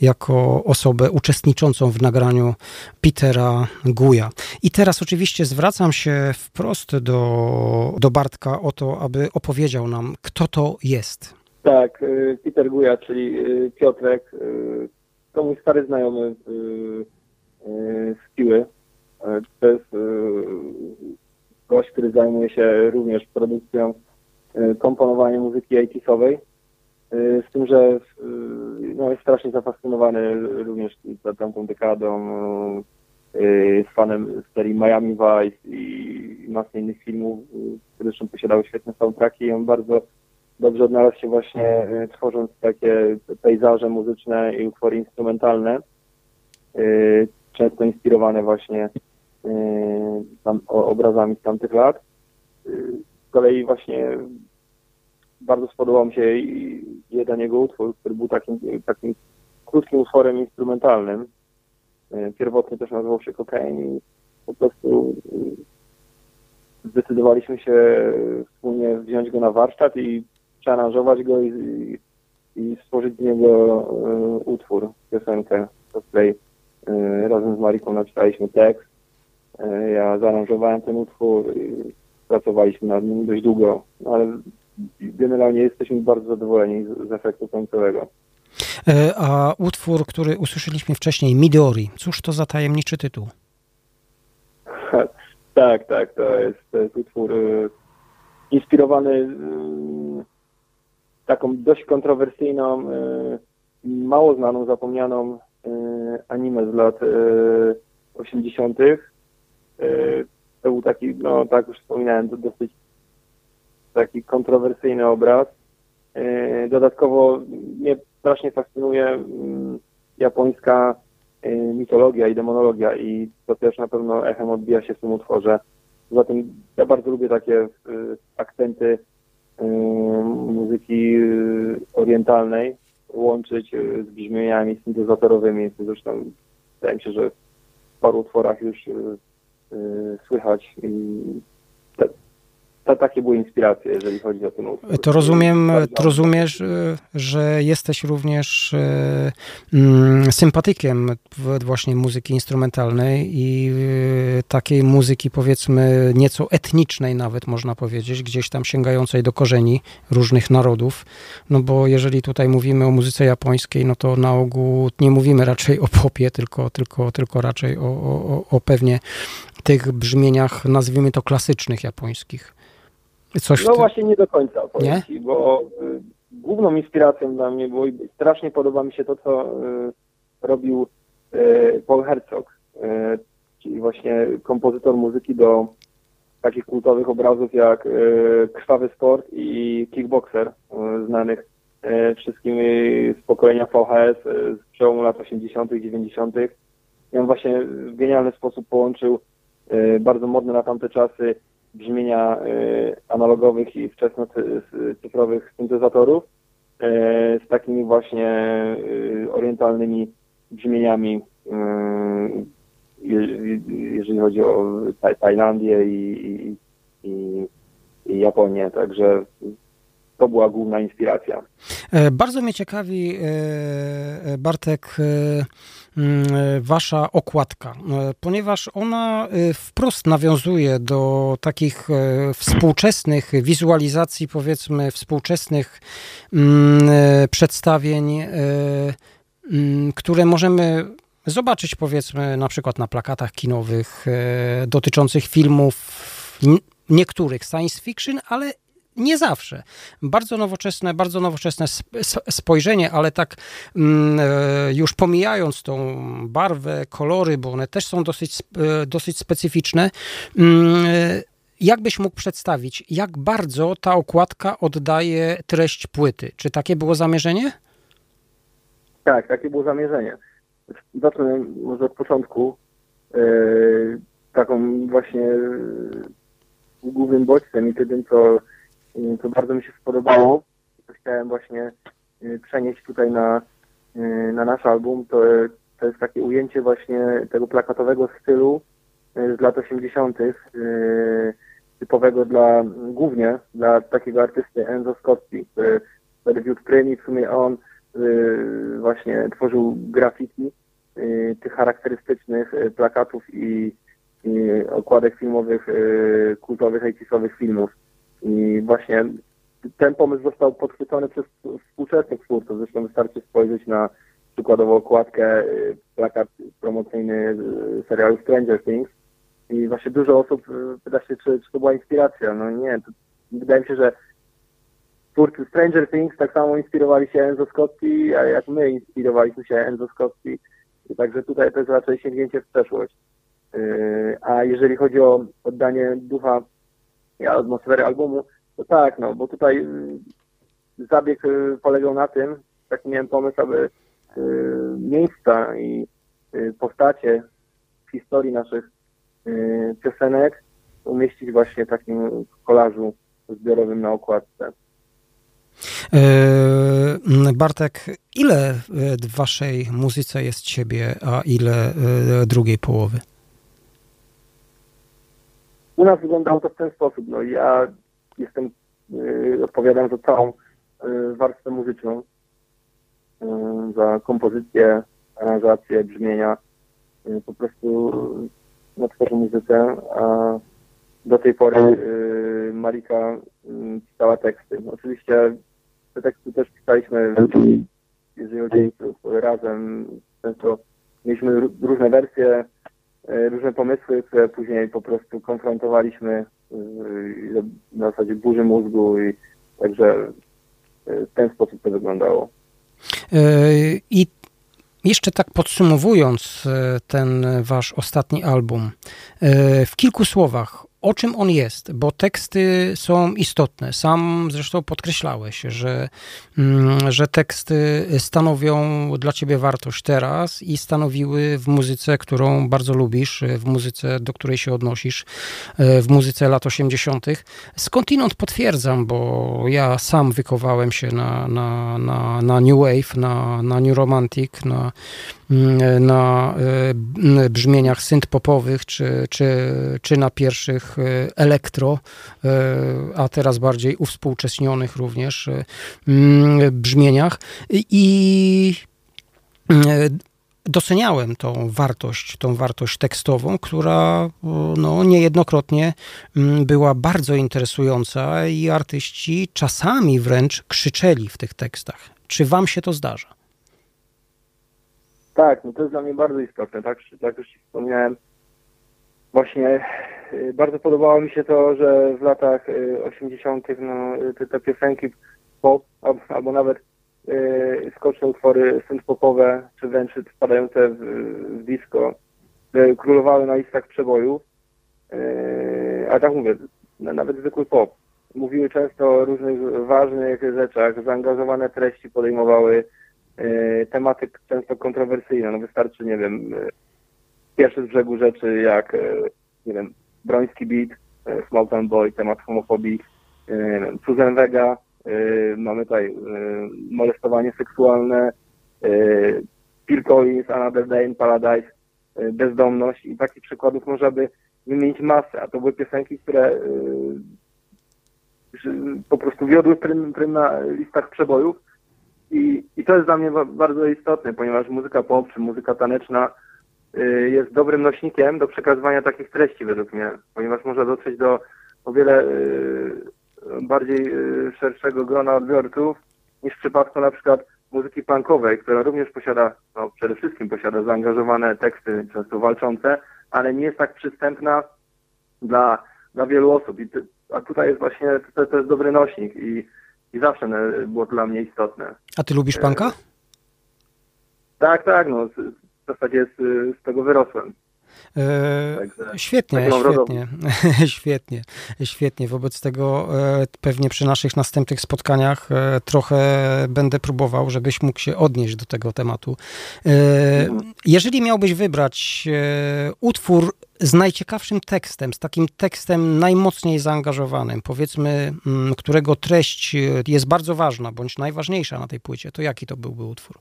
jako osobę uczestniczącą w nagraniu Petera Guja. I teraz oczywiście zwracam się wprost do, do Bartka o to, aby opowiedział nam, kto to jest. Tak, Peter Guja, czyli Piotrek, to mój stary znajomy z Piły. To jest gość, który zajmuje się również produkcją, komponowaniem muzyki 80 Z tym, że no, jest strasznie zafascynowany również tamtą dekadą. Jest fanem serii Miami Vice i masy innych filmów, zresztą posiadały świetne soundtracki i on bardzo dobrze odnalazł się właśnie y, tworząc takie pejzaże muzyczne i utwory instrumentalne, y, często inspirowane właśnie y, tam, obrazami z tamtych lat. Z kolei właśnie bardzo spodobał mi się jeden jego utwór, który był takim, takim krótkim utworem instrumentalnym. Pierwotnie też nazywał się Kokain i po prostu zdecydowaliśmy się wspólnie wziąć go na warsztat i przearanżować go i, i, stworzyć z niego y, utwór, piosenkę, do której y, razem z Mariką napisaliśmy tekst. Y, ja zaaranżowałem ten utwór i pracowaliśmy nad nim dość długo, no, ale generalnie jesteśmy bardzo zadowoleni z, z efektu końcowego. A utwór, który usłyszeliśmy wcześniej, Midori, cóż to za tajemniczy tytuł? tak, tak, to jest, to jest utwór inspirowany taką dość kontrowersyjną, e, mało znaną, zapomnianą e, anime z lat 80. E, to był taki, no tak już wspominałem, dosyć taki kontrowersyjny obraz. Dodatkowo mnie strasznie fascynuje mm, japońska mitologia i demonologia i to też na pewno echem odbija się w tym utworze. Zatem ja bardzo lubię takie akcenty muzyki y, orientalnej łączyć y, z brzmieniami syntezatorowymi. Zresztą wydaje mi się, że w paru utworach już y, słychać to, takie były inspiracje, jeżeli chodzi o ten utwór. To rozumiem, to rozumiesz, e, że jesteś również e, mm, sympatykiem właśnie muzyki instrumentalnej i e, takiej muzyki powiedzmy nieco etnicznej nawet można powiedzieć, gdzieś tam sięgającej do korzeni różnych narodów, no bo jeżeli tutaj mówimy o muzyce japońskiej, no to na ogół nie mówimy raczej o popie, tylko, tylko, tylko raczej o, o, o pewnie tych brzmieniach, nazwijmy to klasycznych japońskich. Coś no ty... właśnie nie do końca nie? bo y, główną inspiracją dla mnie było i strasznie podoba mi się to, co y, robił y, Paul Herzog, czyli właśnie kompozytor muzyki do takich kultowych obrazów jak Krwawy Sport i Kickboxer, znanych wszystkim z pokolenia VHS z przełomu lat 80., 90. I on właśnie w genialny sposób połączył bardzo modne na tamte czasy brzmienia y, analogowych i wczesnocyfrowych syntezatorów y, z takimi właśnie y, orientalnymi brzmieniami, jeżeli chodzi o Tajlandię i, i, i Japonię. Także to była główna inspiracja. E, bardzo mnie ciekawi, e, e, Bartek, mm, wasza okładka, ponieważ ona wprost nawiązuje do takich współczesnych wizualizacji, powiedzmy, współczesnych mm, przedstawień, mm, które możemy zobaczyć, powiedzmy, na przykład na plakatach kinowych dotyczących filmów niektórych science fiction, ale nie zawsze. Bardzo nowoczesne, bardzo nowoczesne spojrzenie, ale tak mm, e, już pomijając tą barwę, kolory, bo one też są dosyć, e, dosyć specyficzne. Mm, e, jak byś mógł przedstawić, jak bardzo ta okładka oddaje treść płyty? Czy takie było zamierzenie? Tak, takie było zamierzenie. Zacznę może od początku. taką właśnie głównym bodźcem i tym, co to bardzo mi się spodobało. To chciałem właśnie y, przenieść tutaj na, y, na nasz album. To to jest takie ujęcie właśnie tego plakatowego stylu z lat 80., typowego dla, głównie dla takiego artysty Enzo Scotti, który wtedy wiódł prym w sumie on właśnie tworzył graffiti tych charakterystycznych plakatów i, i okładek filmowych, kultowych, 80 filmów. I właśnie ten pomysł został podchwycony przez współczesnych twórców. Zresztą wystarczy spojrzeć na przykładowo okładkę, y, plakat promocyjny y, serialu Stranger Things. I właśnie dużo osób y, pyta się, czy, czy to była inspiracja. No nie, to, wydaje mi się, że twórcy Stranger Things tak samo inspirowali się Enzo Scotti, a jak my inspirowaliśmy się Enzo Scotti. Także tutaj to jest raczej sięgnięcie w przeszłość. A jeżeli chodzi o oddanie ducha i atmosfery albumu, to tak, no, bo tutaj y, zabieg y, polegał na tym, taki miałem pomysł, aby y, miejsca i postacie w historii naszych piosenek umieścić właśnie w takim kolażu zbiorowym na okładce. E, Bartek, ile w waszej muzyce jest ciebie, a ile drugiej połowy? U nas wyglądało to w ten sposób. No, ja jestem, y, odpowiadam za całą y, warstwę muzyczną, y, za kompozycję, aranżację, brzmienia. Po prostu no, tworzę muzykę, a do tej pory Marika pisała teksty. Oczywiście te teksty też pisaliśmy, jeżeli chodzi razem, często mieliśmy różne wersje, różne pomysły, które później po prostu konfrontowaliśmy na zasadzie burzy mózgu i także e, w ten sposób to wyglądało. E, I jeszcze tak podsumowując e, ten wasz ostatni album, w kilku słowach, o czym on jest, bo teksty są istotne. Sam zresztą podkreślałeś, że, mm, że teksty stanowią dla ciebie wartość teraz i stanowiły w muzyce, którą bardzo lubisz, w muzyce, do której się odnosisz, w muzyce lat 80. Skądinąd potwierdzam, bo ja sam wykowałem się na, na, na, na New Wave, na, na New Romantic, na, na e, brzmieniach synth-popowych, czy, czy, czy na pierwszych E, elektro, e, a teraz bardziej uwspółcześnionych również mm, brzmieniach i doceniałem tą wartość, tą wartość tekstową, która no, niejednokrotnie mm, była bardzo interesująca i artyści czasami wręcz krzyczeli w tych tekstach. Czy wam się to zdarza? Tak, no to jest dla mnie bardzo istotne. Tak, jak już wspomniałem, właśnie y, bardzo podobało mi się to, że w latach 80. Y, no, te, te piosenki pop, albo nawet y, skoczne utwory synth-popowe, czy wręcz wpadające w, w disco, królowały na listach przebojów. A tak mówię, nawet zwykły pop. Mówiły często o różnych ważnych rzeczach, zaangażowane treści podejmowały tematy często kontrowersyjne. No wystarczy, nie wiem, pierwsze z brzegu rzeczy jak, e, nie wiem, Broński Beat, Small Town Boy, temat homofobii, Susan Vega, mamy tutaj molestowanie seksualne, Phil Collins, Another Day in Paradise, bezdomność i takich przykładów można by wymienić masę, a to były piosenki, które po prostu wiodły prym, prym na listach przebojów i, i to jest dla mnie bardzo istotne, ponieważ muzyka pop czy muzyka taneczna Y, jest dobrym nośnikiem do przekazywania takich treści według mnie, ponieważ można dotrzeć do o wiele y, bardziej y, szerszego grona odbiorców niż w przypadku na przykład muzyki punkowej, która również posiada, no przede wszystkim posiada zaangażowane teksty, często walczące, ale nie jest tak przystępna dla, dla wielu osób. I a tutaj jest właśnie, to, to jest dobry nośnik i, i zawsze było to dla mnie istotne. A ty lubisz punka? Tak, tak, no w zasadzie z, z tego wyrosłem. E, świetnie, świetnie, świetnie, świetnie. Wobec tego e, pewnie przy naszych następnych spotkaniach e, trochę będę próbował, żebyś mógł się odnieść do tego tematu. Jeżeli miałbyś wybrać utwór z najciekawszym tekstem, z takim tekstem najmocniej zaangażowanym, powiedzmy, mm, którego treść jest bardzo ważna, bądź najważniejsza na tej płycie, to jaki to byłby utwór?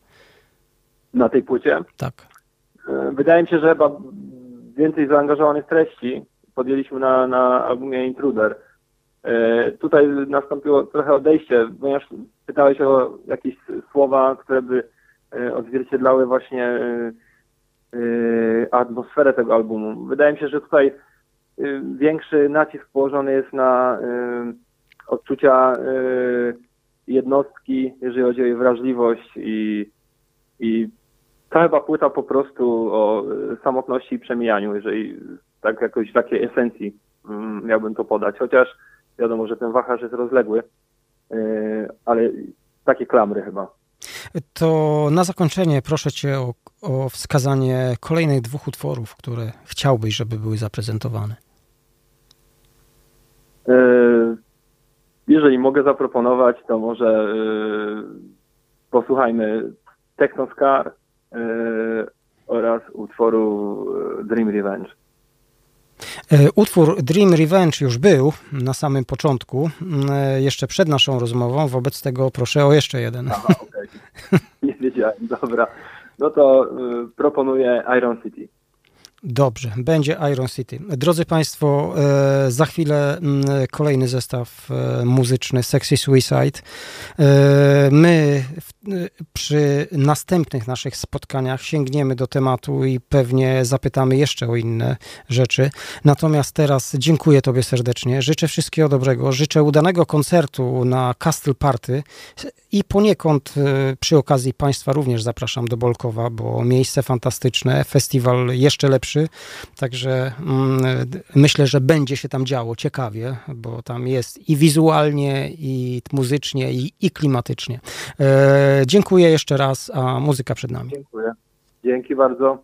Na tej płycie? Tak. wydaje mi się, że chyba więcej zaangażowanych treści podjęliśmy na, na albumie Intruder. E, tutaj nastąpiło trochę odejście, ponieważ pytałeś o jakieś słowa, które by e, odzwierciedlały właśnie atmosferę tego albumu. Wydaje mi się, że tutaj większy nacisk położony jest na odczucia jednostki, jeżeli chodzi o jej wrażliwość i, i ta chyba płyta po prostu o e, samotności i przemijaniu, jeżeli tak jakoś w takiej esencji mm, miałbym to podać. Chociaż wiadomo, że ten wachlarz jest rozległy, e, ale takie klamry chyba. To na zakończenie proszę Cię o, o wskazanie kolejnych dwóch utworów, które chciałbyś, żeby były zaprezentowane. E, jeżeli mogę zaproponować, to może posłuchajmy Techno Scar E, oraz utworu e, Dream Revenge. E, utwór Dream Revenge już był na samym początku, jeszcze przed naszą rozmową, wobec tego proszę o jeszcze jeden. Aha, okay. Nie wiedziałem, dobra. No to proponuję Iron City. Dobrze, będzie Iron City. Drodzy Państwo, e, za chwilę mm, kolejny zestaw e, muzyczny Sexy Suicide. E, my przy następnych naszych spotkaniach sięgniemy do tematu i pewnie zapytamy jeszcze o inne rzeczy. Natomiast teraz dziękuję Tobie serdecznie. Życzę wszystkiego dobrego. Życzę udanego koncertu na Castle Party i poniekąd przy okazji Państwa również zapraszam do Bolkowa, bo miejsce fantastyczne, festiwal jeszcze lepszy lepszy. Także mm, myślę, że będzie się tam działo ciekawie, bo tam jest i wizualnie, i muzycznie, i, i klimatycznie. E, dziękuję jeszcze raz, a muzyka przed nami. Dziękuję. Dzięki bardzo.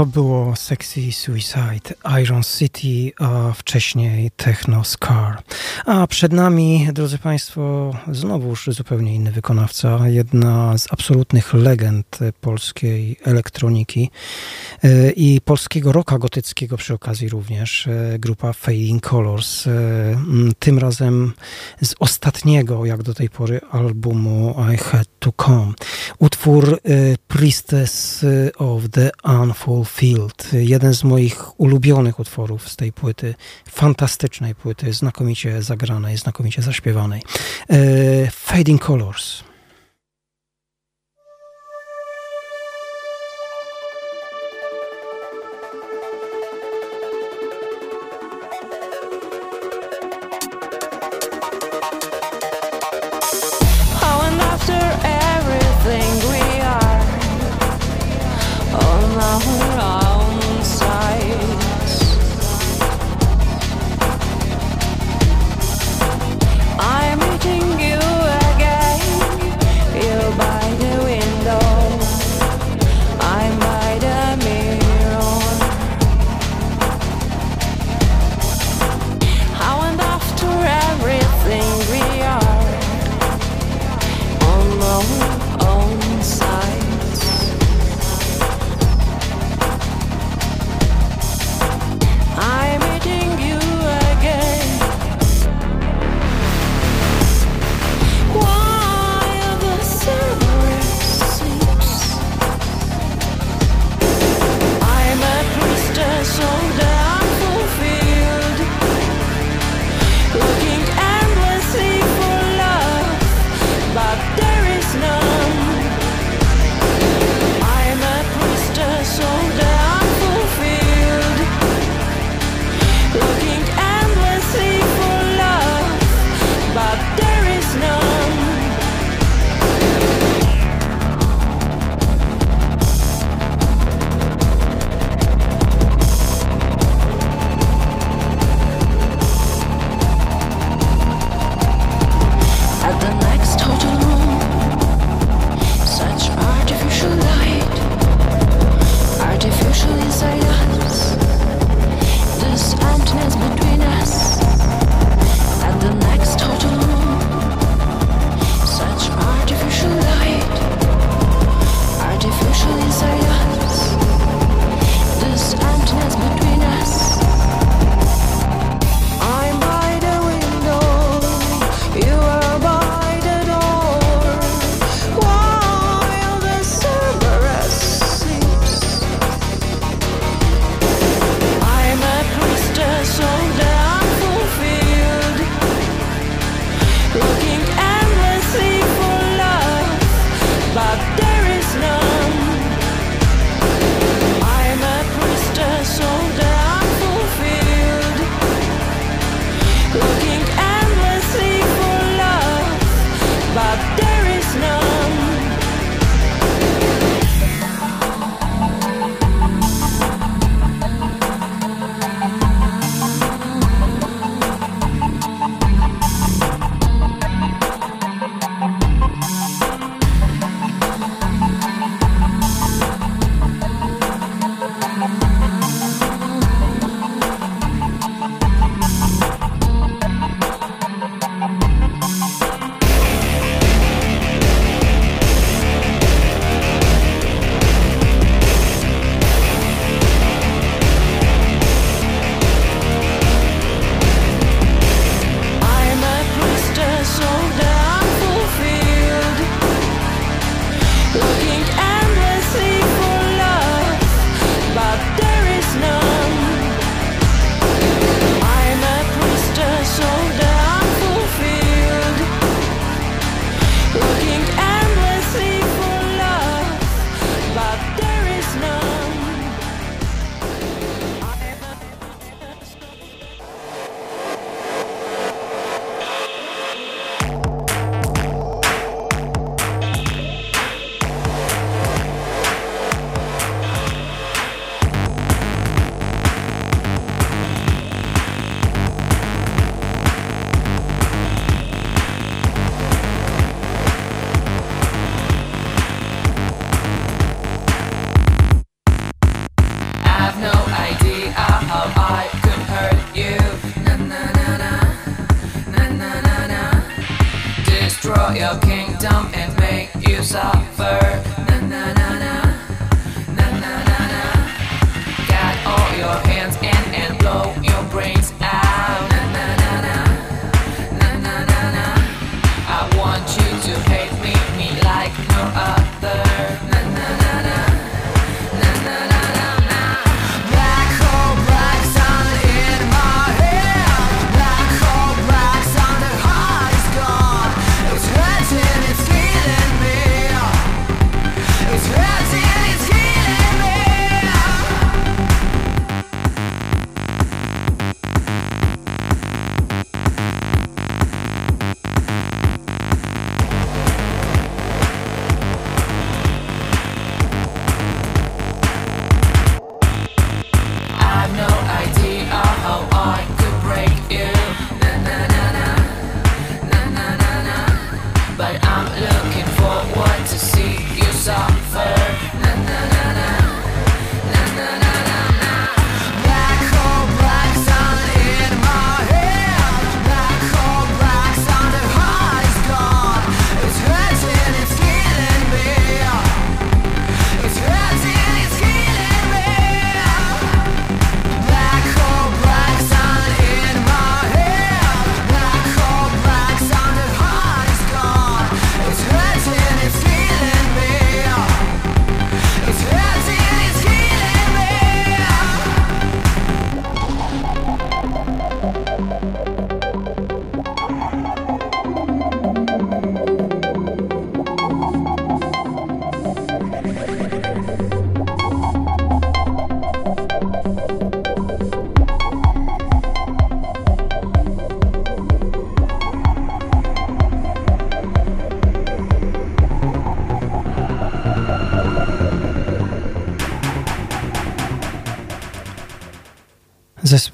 To było Sexy Suicide, Iron City, a wcześniej Techno Scar. A przed nami, drodzy Państwo, znowuż zupełnie inny wykonawca, jedna z absolutnych legend polskiej elektroniki e, i polskiego rocka gotyckiego przy okazji również, e, grupa Fading Colors. E, tym razem z ostatniego, jak do tej pory, albumu I Had To Come. Utwór Priestess of the Unfulfilled. Jeden z moich ulubionych utworów z tej płyty. Fantastycznej płyty, znakomicie zagranej, znakomicie zaśpiewanej. Fading Colors.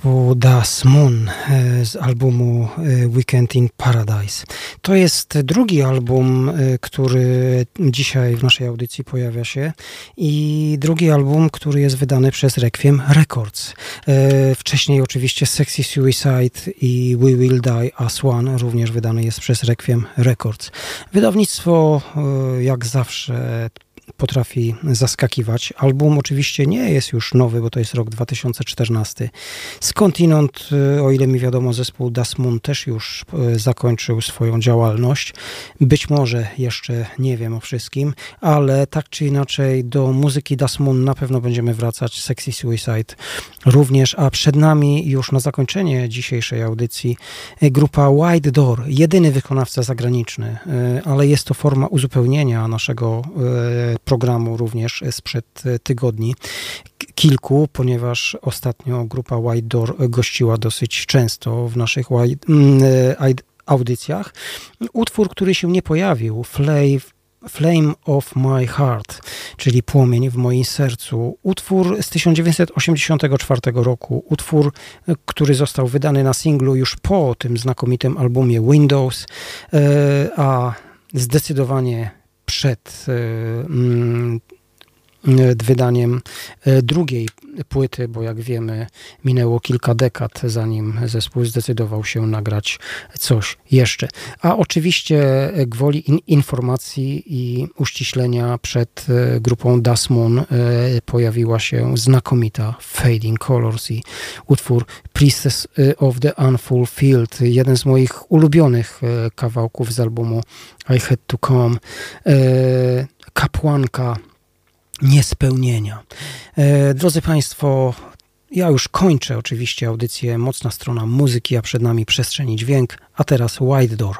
Zespół Das Moon e, z albumu e, Weekend in Paradise. To jest drugi album, e, który dzisiaj w naszej audycji pojawia się i drugi album, który jest wydany przez Requiem Records. Wcześniej oczywiście Sexy Suicide i We Will Die As One również wydany jest przez Requiem Records. Wydawnictwo jak zawsze potrafi zaskakiwać. Album oczywiście nie jest już nowy, bo to jest rok 2014. Skądinąd, y, o ile mi wiadomo, zespół Das Moon też już y, zakończył swoją działalność. Być może jeszcze nie wiem o wszystkim, ale tak czy inaczej do muzyki Das Moon na pewno będziemy wracać. Sexy Suicide również, a przed nami już na zakończenie dzisiejszej audycji y, grupa White Door, jedyny wykonawca zagraniczny, ale jest to forma uzupełnienia naszego programu również sprzed tygodni. Kilku, ponieważ ostatnio grupa White Door gościła dosyć często w naszych mm, audycjach. Utwór, który się nie pojawił, Flave Flame of My Heart, czyli Płomień w moim sercu. Utwór z 1984 roku. Utwór, który został wydany na singlu już po tym znakomitym albumie Windows, e, a zdecydowanie przed e, mm, wydaniem e, drugiej płyty, bo jak wiemy, minęło kilka dekad, zanim zespół zdecydował się nagrać coś jeszcze. A oczywiście gwoli in informacji i uściślenia przed e, grupą Das Moon pojawiła się znakomita Fading Colors i utwór Priestess of the Unfulfilled, jeden z moich ulubionych kawałków z albumu I Had To Come kapłanka niespełnienia. E, drodzy Państwo, ja już kończę oczywiście audycję Mocna Strona Muzyki, a przed nami przestrzeni dźwięk, a teraz White Door.